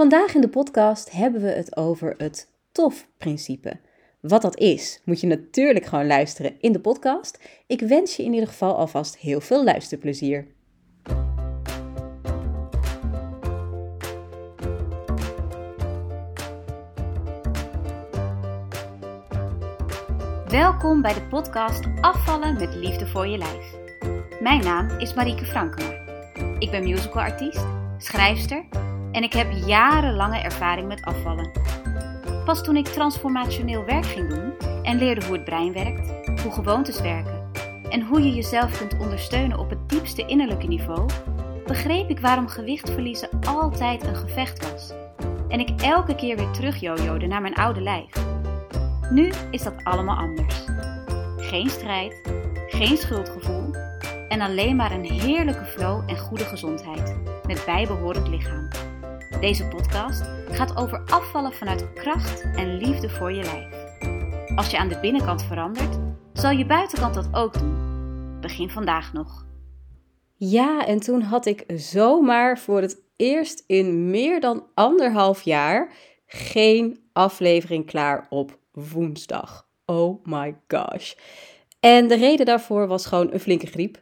Vandaag in de podcast hebben we het over het TOF-principe. Wat dat is, moet je natuurlijk gewoon luisteren in de podcast. Ik wens je in ieder geval alvast heel veel luisterplezier. Welkom bij de podcast Afvallen met Liefde voor je Lijf. Mijn naam is Marieke Frankema. Ik ben musicalartiest, schrijfster en ik heb jarenlange ervaring met afvallen. Pas toen ik transformationeel werk ging doen en leerde hoe het brein werkt, hoe gewoontes werken en hoe je jezelf kunt ondersteunen op het diepste innerlijke niveau, begreep ik waarom gewicht verliezen altijd een gevecht was. En ik elke keer weer terug naar mijn oude lijf. Nu is dat allemaal anders. Geen strijd, geen schuldgevoel en alleen maar een heerlijke flow en goede gezondheid met bijbehorend lichaam. Deze podcast gaat over afvallen vanuit kracht en liefde voor je lijf. Als je aan de binnenkant verandert, zal je buitenkant dat ook doen. Begin vandaag nog. Ja, en toen had ik zomaar voor het eerst in meer dan anderhalf jaar geen aflevering klaar op woensdag. Oh my gosh. En de reden daarvoor was gewoon een flinke griep.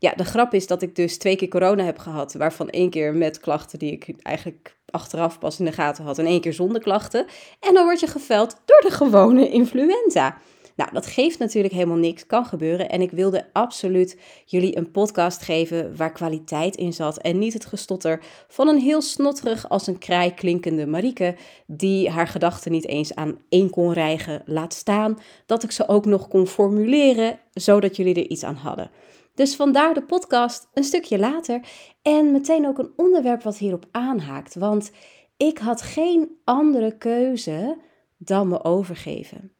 Ja, de grap is dat ik dus twee keer corona heb gehad, waarvan één keer met klachten die ik eigenlijk achteraf pas in de gaten had en één keer zonder klachten. En dan word je geveld door de gewone influenza. Nou, dat geeft natuurlijk helemaal niks, kan gebeuren. En ik wilde absoluut jullie een podcast geven waar kwaliteit in zat. En niet het gestotter van een heel snotterig als een kraai klinkende Marieke, die haar gedachten niet eens aan één kon rijgen, laat staan. Dat ik ze ook nog kon formuleren, zodat jullie er iets aan hadden. Dus vandaar de podcast een stukje later en meteen ook een onderwerp wat hierop aanhaakt. Want ik had geen andere keuze dan me overgeven.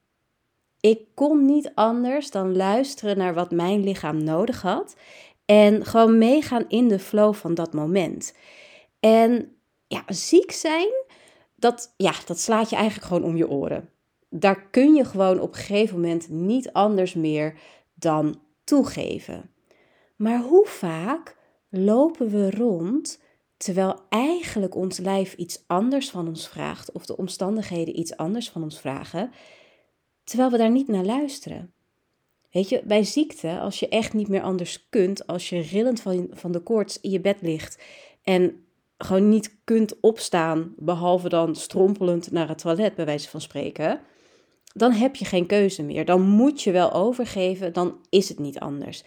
Ik kon niet anders dan luisteren naar wat mijn lichaam nodig had en gewoon meegaan in de flow van dat moment. En ja, ziek zijn, dat, ja, dat slaat je eigenlijk gewoon om je oren. Daar kun je gewoon op een gegeven moment niet anders meer dan toegeven. Maar hoe vaak lopen we rond terwijl eigenlijk ons lijf iets anders van ons vraagt of de omstandigheden iets anders van ons vragen, terwijl we daar niet naar luisteren? Weet je, bij ziekte, als je echt niet meer anders kunt, als je rillend van, de koorts in je bed ligt en gewoon niet kunt opstaan, behalve dan strompelend naar het toilet, bij wijze van spreken, dan heb je geen keuze meer. Dan moet je wel overgeven, dan is het niet anders.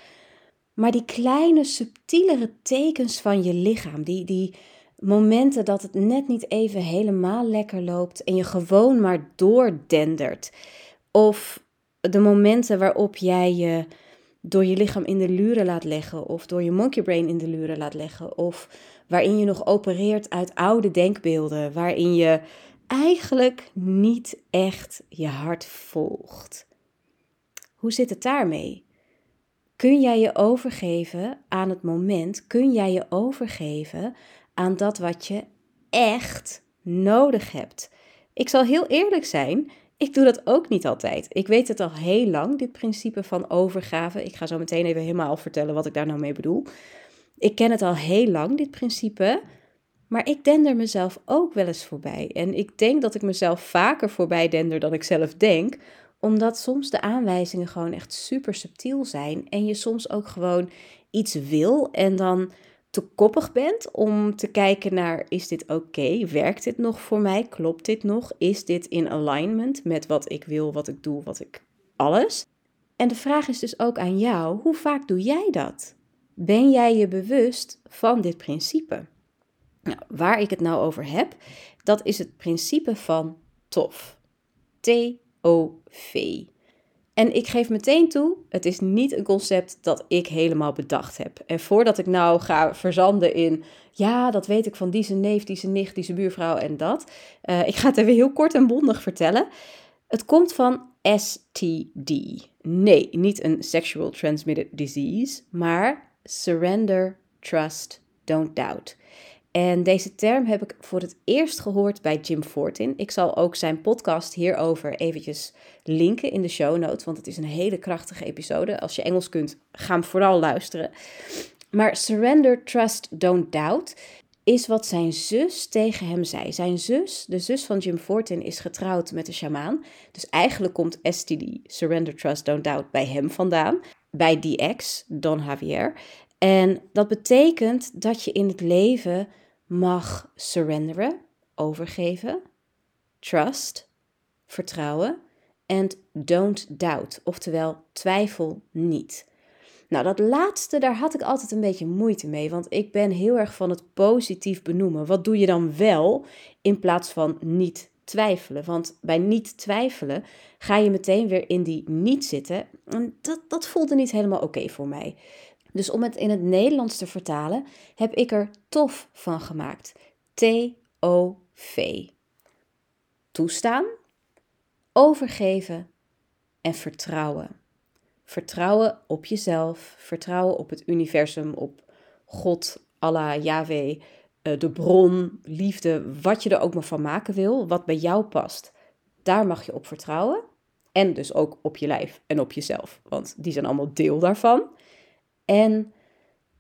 Maar die kleine, subtielere tekens van je lichaam, die, die momenten dat het net niet even helemaal lekker loopt en je gewoon maar doordendert. Of de momenten waarop jij je door je lichaam in de luren laat leggen, of door je monkey brain in de luren laat leggen, of waarin je nog opereert uit oude denkbeelden, waarin je eigenlijk niet echt je hart volgt. Hoe zit het daarmee? Kun jij je overgeven aan het moment? Kun jij je overgeven aan dat wat je echt nodig hebt? Ik zal heel eerlijk zijn, ik doe dat ook niet altijd. Ik weet het al heel lang, dit principe van overgave. Ik ga zo meteen even helemaal vertellen wat ik daar nou mee bedoel. Ik ken het al heel lang, dit principe. Maar ik dender mezelf ook wel eens voorbij. En ik denk dat ik mezelf vaker voorbij dender dan ik zelf denk, omdat soms de aanwijzingen gewoon echt super subtiel zijn en je soms ook gewoon iets wil en dan te koppig bent om te kijken naar is dit oké? Werkt dit nog voor mij? Klopt dit nog? Is dit in alignment met wat ik wil, wat ik doe, wat ik alles? En de vraag is dus ook aan jou, hoe vaak doe jij dat? Ben jij je bewust van dit principe? Nou, waar ik het nou over heb, dat is het principe van TOF. T En ik geef meteen toe, het is niet een concept dat ik helemaal bedacht heb. En voordat ik nou ga verzanden in, ja, dat weet ik van die zijn neef, die zijn nicht, die zijn buurvrouw en dat. Uh, ik ga het even heel kort en bondig vertellen. Het komt van STD. Nee, niet een sexual transmitted disease, maar surrender, trust, don't doubt. En deze term heb ik voor het eerst gehoord bij Jim Fortin. Ik zal ook zijn podcast hierover eventjes linken in de show notes, want het is een hele krachtige episode. Als je Engels kunt, ga hem vooral luisteren. Maar surrender, trust, don't doubt. is wat zijn zus tegen hem zei. Zijn zus, de zus van Jim Fortin, is getrouwd met de shamaan. Dus eigenlijk komt STD, Surrender, Trust, Don't Doubt, bij hem vandaan. Bij die ex, Don Javier. En dat betekent dat je in het leven mag surrenderen, overgeven, trust, vertrouwen en don't doubt, oftewel twijfel niet. Nou, dat laatste, daar had ik altijd een beetje moeite mee, want ik ben heel erg van het positief benoemen. Wat doe je dan wel in plaats van niet twijfelen? Want bij niet twijfelen ga je meteen weer in die niet zitten. En dat, dat voelde niet helemaal oké voor mij. Dus om het in het Nederlands te vertalen, heb ik er tof van gemaakt. T-O-V. Toestaan, overgeven en vertrouwen. Vertrouwen op jezelf, vertrouwen op het universum, op God, Allah, Yahweh, eh, de bron, liefde, wat je er ook maar van maken wil, wat bij jou past. Daar mag je op vertrouwen. En dus ook op je lijf en op jezelf, want die zijn allemaal deel daarvan. En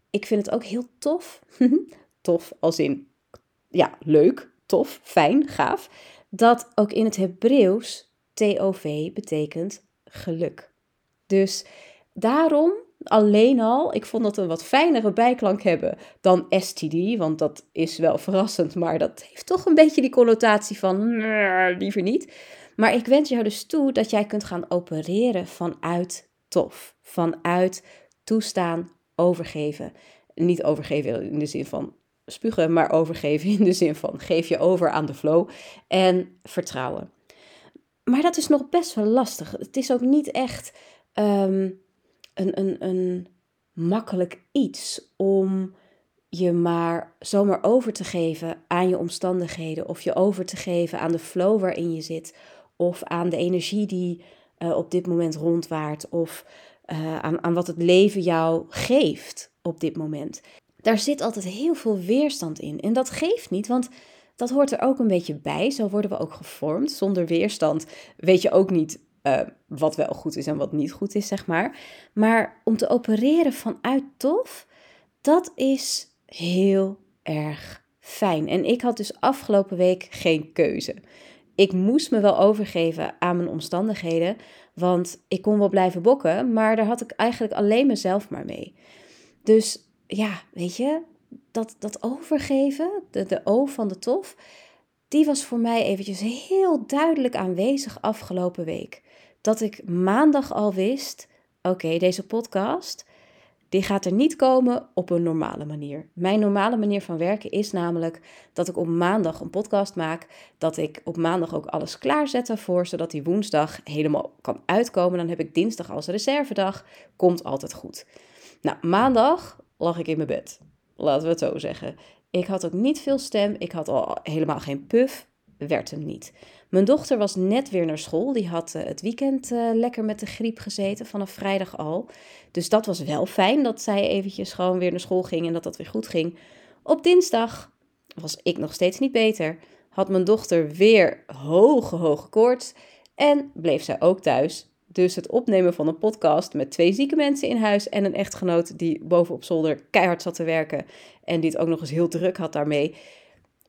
ik vind het ook heel tof, tof als in, ja, leuk, tof, fijn, gaaf, dat ook in het Hebreeuws TOV betekent geluk. Dus daarom alleen al, ik vond dat een wat fijnere bijklank hebben dan STD, want dat is wel verrassend, maar dat heeft toch een beetje die connotatie van liever niet. Maar ik wens jou dus toe dat jij kunt gaan opereren vanuit tof, vanuit toestaan, overgeven. Niet overgeven in de zin van spugen, maar overgeven in de zin van geef je over aan de flow en vertrouwen. Maar dat is nog best wel lastig. Het is ook niet echt ehm, een, een, een makkelijk iets om je maar zomaar over te geven aan je omstandigheden of je over te geven aan de flow waarin je zit of aan de energie die uh, op dit moment rondwaart of uh, aan, aan wat het leven jou geeft op dit moment. Daar zit altijd heel veel weerstand in. En dat geeft niet, want dat hoort er ook een beetje bij. Zo worden we ook gevormd. Zonder weerstand weet je ook niet uh, wat wel goed is en wat niet goed is, zeg maar. Maar om te opereren vanuit tof, dat is heel erg fijn. En ik had dus afgelopen week geen keuze. Ik moest me wel overgeven aan mijn omstandigheden, want ik kon wel blijven bokken, maar daar had ik eigenlijk alleen mezelf maar mee. Dus ja, weet je, dat, dat overgeven, de, de O van de tof, die was voor mij eventjes heel duidelijk aanwezig afgelopen week. Dat ik maandag al wist, oké, deze podcast, die gaat er niet komen op een normale manier. Mijn normale manier van werken is namelijk dat ik op maandag een podcast maak. Dat ik op maandag ook alles klaarzet ervoor, zodat die woensdag helemaal kan uitkomen. Dan heb ik dinsdag als reservedag. Komt altijd goed. Nou, maandag lag ik in mijn bed. Laten we het zo zeggen. Ik had ook niet veel stem. Ik had al helemaal geen puff. Werd hem niet. Mijn dochter was net weer naar school. Die had eh, het weekend uh, lekker met de griep gezeten, vanaf vrijdag al. Dus dat was wel fijn dat zij eventjes gewoon weer naar school ging en dat dat weer goed ging. Op dinsdag was ik nog steeds niet beter. Had mijn dochter weer hoge, hoge koorts. En bleef zij ook thuis. Dus het opnemen van een podcast met twee zieke mensen in huis en een echtgenoot die boven op zolder keihard zat te werken en die het ook nog eens heel druk had daarmee,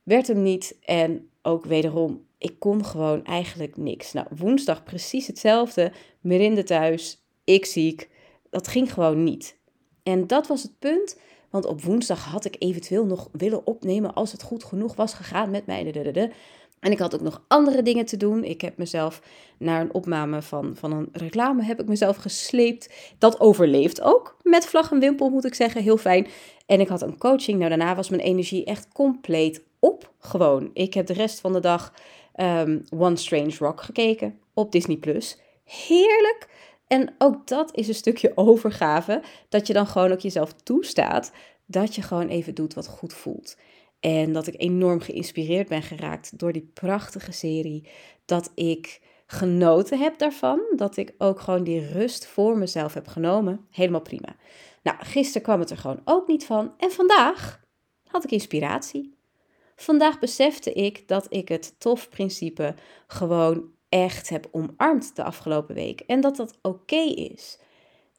werd hem niet. En ook wederom ik kon gewoon eigenlijk niks. Nou, woensdag precies hetzelfde. Merinde thuis, ik ziek. Dat ging gewoon niet. En dat was het punt. Want op woensdag had ik eventueel nog willen opnemen als het goed genoeg was gegaan met mij. En ik had ook nog andere dingen te doen. Ik heb mezelf naar een opname van, van een reclame heb ik mezelf gesleept. Dat overleeft ook met vlag en wimpel, moet ik zeggen. Heel fijn. En ik had een coaching. Nou, daarna was mijn energie echt compleet op. Gewoon. Ik heb de rest van de dag um, One Strange Rock gekeken op Disney Plus. Heerlijk! En ook dat is een stukje overgave, dat je dan gewoon ook jezelf toestaat dat je gewoon even doet wat goed voelt. En dat ik enorm geïnspireerd ben geraakt door die prachtige serie. Dat ik genoten heb daarvan. Dat ik ook gewoon die rust voor mezelf heb genomen. Helemaal prima. Nou, gisteren kwam het er gewoon ook niet van. En vandaag had ik inspiratie. Vandaag besefte ik dat ik het tof-principe gewoon echt heb omarmd de afgelopen week. En dat dat oké is.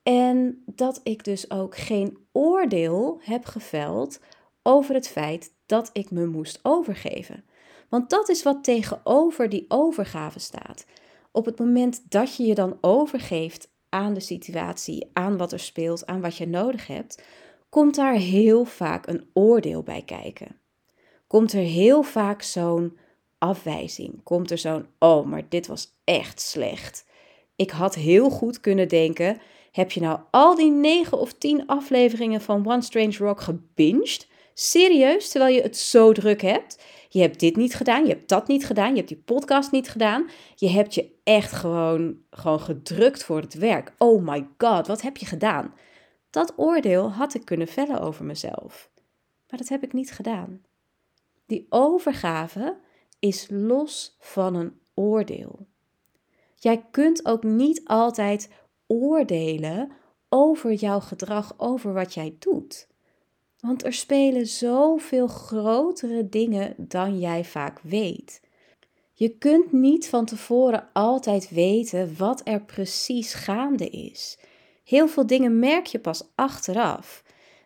En dat ik dus ook geen oordeel heb geveld over het feit dat ik me moest overgeven. Want dat is wat tegenover die overgave staat. Op het moment dat je je dan overgeeft aan de situatie, aan wat er speelt, aan wat je nodig hebt, komt daar heel vaak een oordeel bij kijken. Komt er heel vaak zo'n afwijzing. Komt er zo'n, oh, maar dit was echt slecht. Ik had heel goed kunnen denken, heb je nou al die negen of tien afleveringen van One Strange Rock gebinged? Serieus, terwijl je het zo druk hebt? Je hebt dit niet gedaan, je hebt dat niet gedaan, je hebt die podcast niet gedaan. Je hebt je echt gewoon, gewoon gedrukt voor het werk. Oh my god, wat heb je gedaan? Dat oordeel had ik kunnen vellen over mezelf. Maar dat heb ik niet gedaan. Die overgave is los van een oordeel. Jij kunt ook niet altijd oordelen over jouw gedrag, over wat jij doet. Want er spelen zoveel grotere dingen dan jij vaak weet. Je kunt niet van tevoren altijd weten wat er precies gaande is. Heel veel dingen merk je pas achteraf.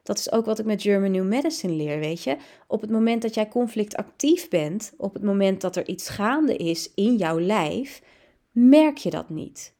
Dat is ook wat ik met German New Medicine leer, weet je. Op het moment dat jij conflictactief bent, op het moment dat er iets gaande is in jouw lijf, merk je dat niet.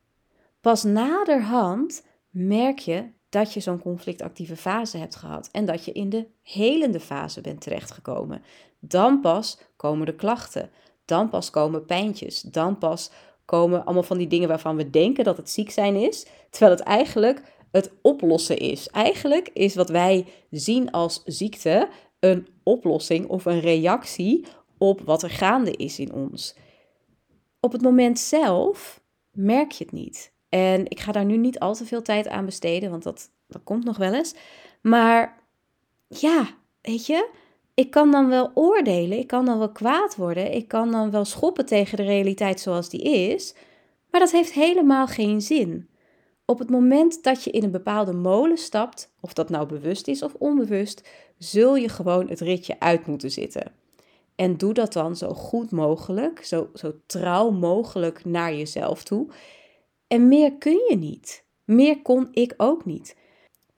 Pas naderhand merk je dat je zo'n conflictactieve fase hebt gehad en dat je in de helende fase bent terechtgekomen. Dan pas komen de klachten, dan pas komen pijntjes, dan pas komen allemaal van die dingen waarvan we denken dat het ziek zijn is, terwijl het eigenlijk het oplossen is. Eigenlijk is wat wij zien als ziekte een oplossing of een reactie op wat er gaande is in ons. Op het moment zelf merk je het niet. En ik ga daar nu niet al te veel tijd aan besteden, want dat, dat komt nog wel eens. Maar ja, weet je, ik kan dan wel oordelen, ik kan dan wel kwaad worden, ik kan dan wel schoppen tegen de realiteit zoals die is, maar dat heeft helemaal geen zin. Op het moment dat je in een bepaalde molen stapt, of dat nou bewust is of onbewust, zul je gewoon het ritje uit moeten zitten. En doe dat dan zo goed mogelijk, zo, zo trouw mogelijk naar jezelf toe. En meer kun je niet. Meer kon ik ook niet.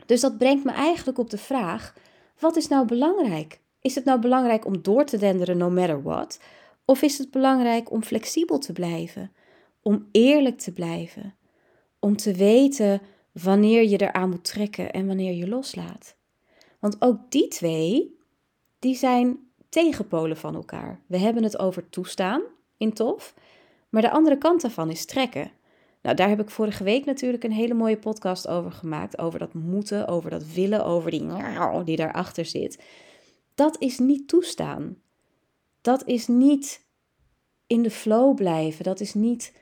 Dus dat brengt me eigenlijk op de vraag: wat is nou belangrijk? Is het nou belangrijk om door te denderen no matter what? Of is het belangrijk om flexibel te blijven? Om eerlijk te blijven? Om te weten wanneer je eraan moet trekken en wanneer je loslaat? Want ook die twee, die zijn tegenpolen van elkaar. We hebben het over toestaan in tof, maar de andere kant daarvan is trekken. Nou, daar heb ik vorige week natuurlijk een hele mooie podcast over gemaakt. Over dat moeten, over dat willen, over die die daarachter zit. Dat is niet toestaan. Dat is niet in de flow blijven. Dat is niet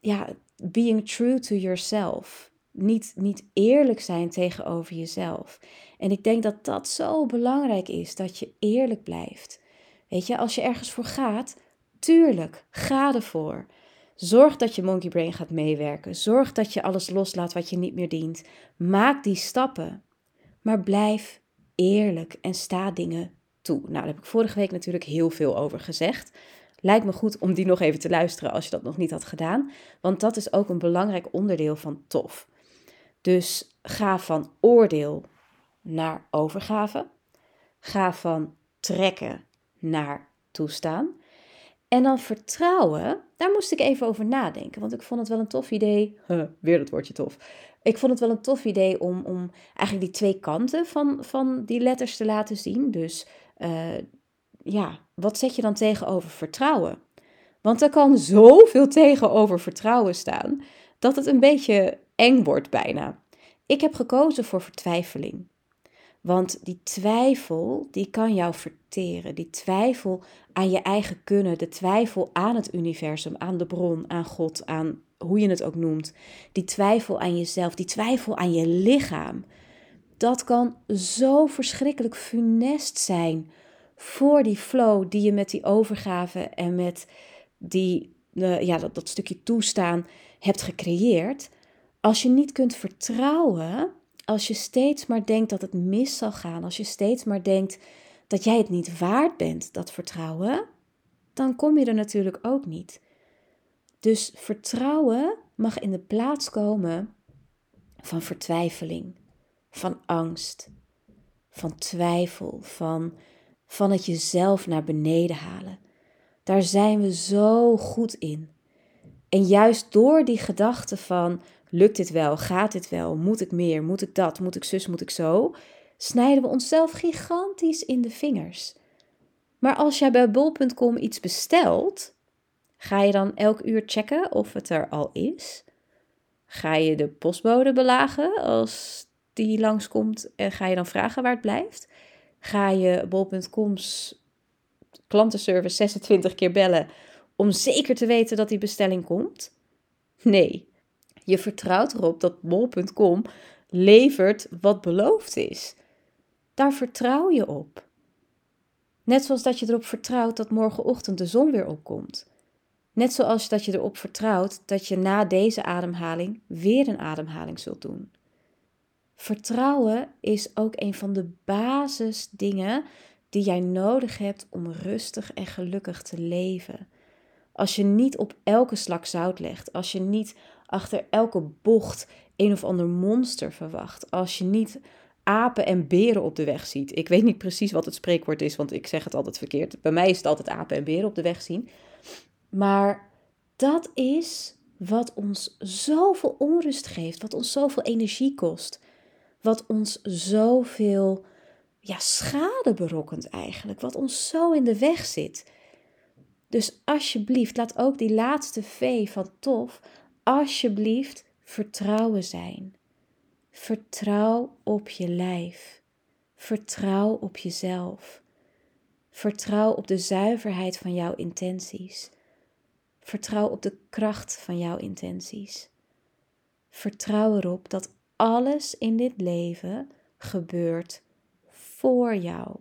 ja, being true to yourself. Niet, niet eerlijk zijn tegenover jezelf. En ik denk dat dat zo belangrijk is, dat je eerlijk blijft. Weet je, als je ergens voor gaat, tuurlijk, ga ervoor. Zorg dat je monkey brain gaat meewerken. Zorg dat je alles loslaat wat je niet meer dient. Maak die stappen. Maar blijf eerlijk en sta dingen toe. Nou, daar heb ik vorige week natuurlijk heel veel over gezegd. Lijkt me goed om die nog even te luisteren als je dat nog niet had gedaan. Want dat is ook een belangrijk onderdeel van tof. Dus ga van oordeel naar overgave. Ga van trekken naar toestaan. En dan vertrouwen, daar moest ik even over nadenken. Want ik vond het wel een tof idee. weer dat woordje tof. Ik vond het wel een tof idee om, om eigenlijk die twee kanten van, van die letters te laten zien. Dus uh, ja, wat zet je dan tegenover vertrouwen? Want er kan zoveel tegenover vertrouwen staan dat het een beetje eng wordt bijna. Ik heb gekozen voor vertwijfeling. Want die twijfel, die kan jou verteren. Die twijfel aan je eigen kunnen, de twijfel aan het universum, aan de bron, aan God, aan hoe je het ook noemt. Die twijfel aan jezelf, die twijfel aan je lichaam. Dat kan zo verschrikkelijk funest zijn voor die flow die je met die overgave en met die, uh, ja, dat, dat stukje toestaan hebt gecreëerd. Als je niet kunt vertrouwen als je steeds maar denkt dat het mis zal gaan, als je steeds maar denkt dat jij het niet waard bent, dat vertrouwen, dan kom je er natuurlijk ook niet. Dus vertrouwen mag in de plaats komen van vertwijfeling, van angst, van twijfel, van, van het jezelf naar beneden halen. Daar zijn we zo goed in. En juist door die gedachte van lukt dit wel, gaat dit wel, moet ik meer, moet ik dat, moet ik zus, moet ik zo, snijden we onszelf gigantisch in de vingers. Maar als jij bij bol.com iets bestelt, ga je dan elk uur checken of het er al is? Ga je de postbode belagen als die langskomt en ga je dan vragen waar het blijft? Ga je bol.com's klantenservice 26 keer bellen om zeker te weten dat die bestelling komt? Nee, je vertrouwt erop dat bol.com levert wat beloofd is. Daar vertrouw je op. Net zoals dat je erop vertrouwt dat morgenochtend de zon weer opkomt. Net zoals dat je erop vertrouwt dat je na deze ademhaling weer een ademhaling zult doen. Vertrouwen is ook een van de basisdingen die jij nodig hebt om rustig en gelukkig te leven. Als je niet op elke slak zout legt, als je niet achter elke bocht een of ander monster verwacht, als je niet apen en beren op de weg ziet. Ik weet niet precies wat het spreekwoord is, want ik zeg het altijd verkeerd. Bij mij is het altijd apen en beren op de weg zien. Maar dat is wat ons zoveel onrust geeft, wat ons zoveel energie kost, wat ons zoveel ja, schade berokkent eigenlijk, wat ons zo in de weg zit. Dus alsjeblieft, laat ook die laatste V van tof, alsjeblieft vertrouwen zijn. Vertrouw op je lijf. Vertrouw op jezelf. Vertrouw op de zuiverheid van jouw intenties. Vertrouw op de kracht van jouw intenties. Vertrouw erop dat alles in dit leven gebeurt voor jou.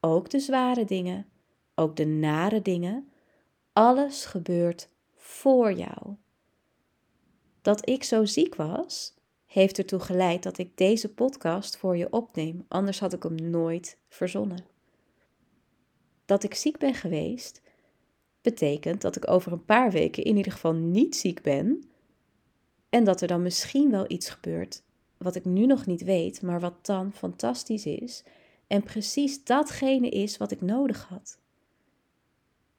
Ook de zware dingen, ook de nare dingen, alles gebeurt voor jou. Dat ik zo ziek was, heeft ertoe geleid dat ik deze podcast voor je opneem, anders had ik hem nooit verzonnen. Dat ik ziek ben geweest, betekent dat ik over een paar weken in ieder geval niet ziek ben en dat er dan misschien wel iets gebeurt wat ik nu nog niet weet, maar wat dan fantastisch is en precies datgene is wat ik nodig had.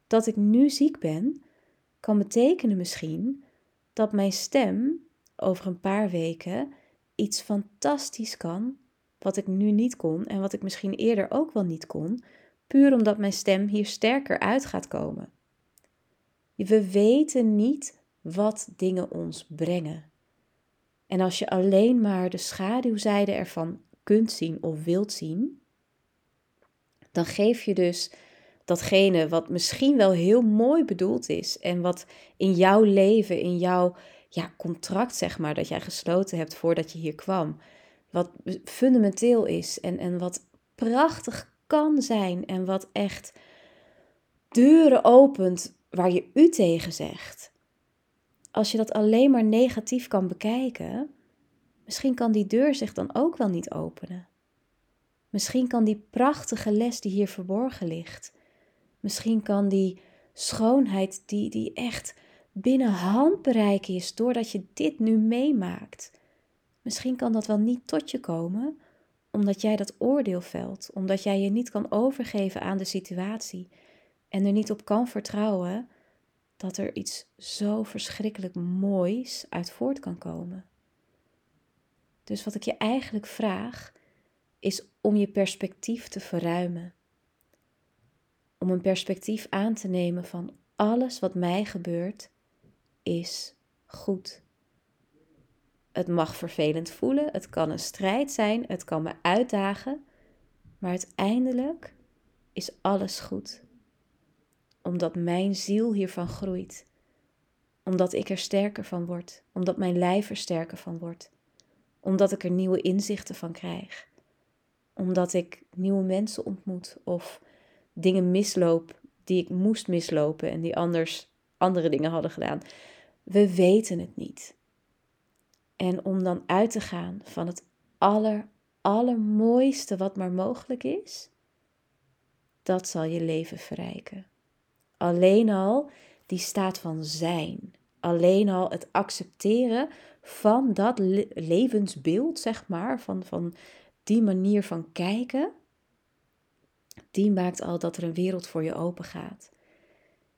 Dat ik nu ziek ben, kan betekenen misschien dat mijn stem over een paar weken iets fantastisch kan, wat ik nu niet kon en wat ik misschien eerder ook wel niet kon, puur omdat mijn stem hier sterker uit gaat komen. We weten niet wat dingen ons brengen. En als je alleen maar de schaduwzijde ervan kunt zien of wilt zien, dan geef je dus datgene wat misschien wel heel mooi bedoeld is en wat in jouw leven, in jouw ja, contract, zeg maar, dat jij gesloten hebt voordat je hier kwam, wat fundamenteel is en, en wat prachtig kan zijn en wat echt deuren opent waar je u tegen zegt. Als je dat alleen maar negatief kan bekijken, misschien kan die deur zich dan ook wel niet openen. Misschien kan die prachtige les die hier verborgen ligt, misschien kan die schoonheid die, die echt binnen handbereik is doordat je dit nu meemaakt. Misschien kan dat wel niet tot je komen, omdat jij dat oordeel velt, omdat jij je niet kan overgeven aan de situatie en er niet op kan vertrouwen dat er iets zo verschrikkelijk moois uit voort kan komen. Dus wat ik je eigenlijk vraag, is om je perspectief te verruimen. Om een perspectief aan te nemen van alles wat mij gebeurt, is goed. Het mag vervelend voelen, het kan een strijd zijn, het kan me uitdagen, maar uiteindelijk is alles goed. Omdat mijn ziel hiervan groeit, omdat ik er sterker van word, omdat mijn lijf er sterker van wordt, omdat ik er nieuwe inzichten van krijg, omdat ik nieuwe mensen ontmoet of dingen misloop die ik moest mislopen en die anders andere dingen hadden gedaan. We weten het niet. En om dan uit te gaan van het aller, allermooiste wat maar mogelijk is, dat zal je leven verrijken. Alleen al die staat van zijn. Alleen al het accepteren van dat levensbeeld, zeg maar, van, van die manier van kijken, die maakt al dat er een wereld voor je open gaat.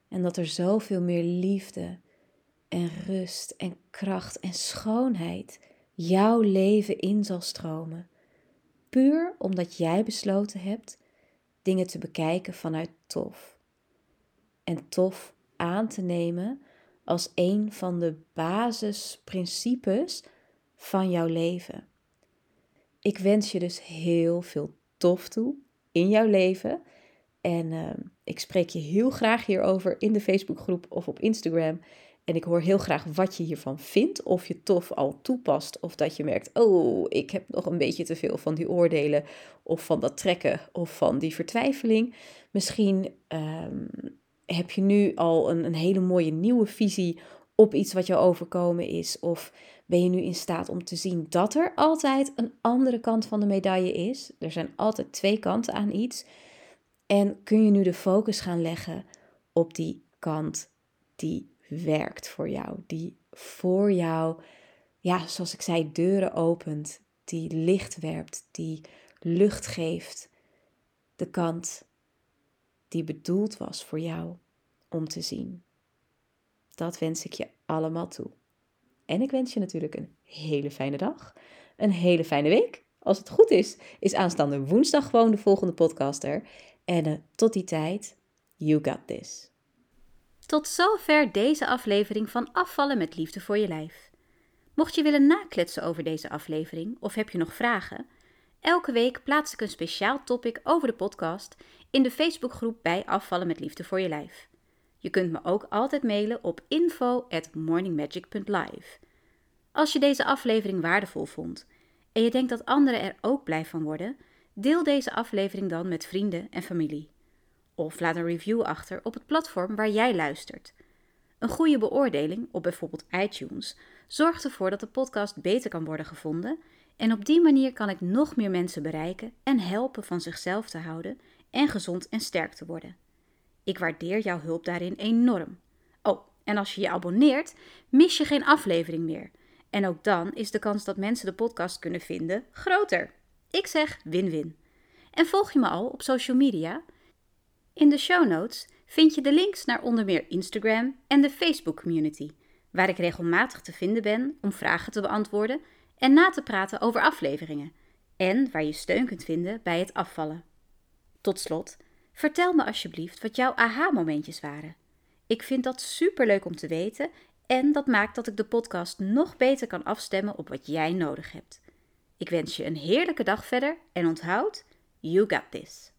En dat er zoveel meer liefde en rust en kracht en schoonheid jouw leven in zal stromen. Puur omdat jij besloten hebt dingen te bekijken vanuit tof. En tof aan te nemen als een van de basisprincipes van jouw leven. Ik wens je dus heel veel tof toe in jouw leven. En ehm, ik spreek je heel graag hierover in de Facebookgroep of op Instagram. En ik hoor heel graag wat je hiervan vindt. Of je tof al toepast. Of dat je merkt, oh, ik heb nog een beetje te veel van die oordelen. Of van dat trekken. Of van die vertwijfeling. Misschien ehm, heb je nu al een, een hele mooie nieuwe visie op iets wat jou overkomen is? Of ben je nu in staat om te zien dat er altijd een andere kant van de medaille is? Er zijn altijd twee kanten aan iets. En kun je nu de focus gaan leggen op die kant die werkt voor jou, die voor jou, ja, zoals ik zei, deuren opent, die licht werpt, die lucht geeft. De kant die bedoeld was voor jou om te zien. Dat wens ik je allemaal toe. En ik wens je natuurlijk een hele fijne dag, een hele fijne week. Als het goed is, is aanstaande woensdag gewoon de volgende podcaster. En uh, tot die tijd, you got this. Tot zover deze aflevering van Afvallen met Liefde voor je lijf. Mocht je willen nakletsen over deze aflevering of heb je nog vragen, elke week plaats ik een speciaal topic over de podcast in de Facebookgroep bij Afvallen met Liefde voor je lijf. Je kunt me ook altijd mailen op info@morningmagic.live. Als je deze aflevering waardevol vond en je denkt dat anderen er ook blij van worden, deel deze aflevering dan met vrienden en familie. Of laat een review achter op het platform waar jij luistert. Een goede beoordeling op bijvoorbeeld iTunes zorgt ervoor dat de podcast beter kan worden gevonden en op die manier kan ik nog meer mensen bereiken en helpen van zichzelf te houden en gezond en sterk te worden. Ik waardeer jouw hulp daarin enorm. Oh, en als je je abonneert, mis je geen aflevering meer. En ook dan is de kans dat mensen de podcast kunnen vinden groter. Ik zeg win-win. En volg je me al op social media? In de show notes vind je de links naar onder meer Instagram en de Facebook community, waar ik regelmatig te vinden ben om vragen te beantwoorden en na te praten over afleveringen. En waar je steun kunt vinden bij het afvallen. Tot slot, vertel me alsjeblieft wat jouw aha-momentjes waren. Ik vind dat superleuk om te weten en dat maakt dat ik de podcast nog beter kan afstemmen op wat jij nodig hebt. Ik wens je een heerlijke dag verder en onthoud, you got this.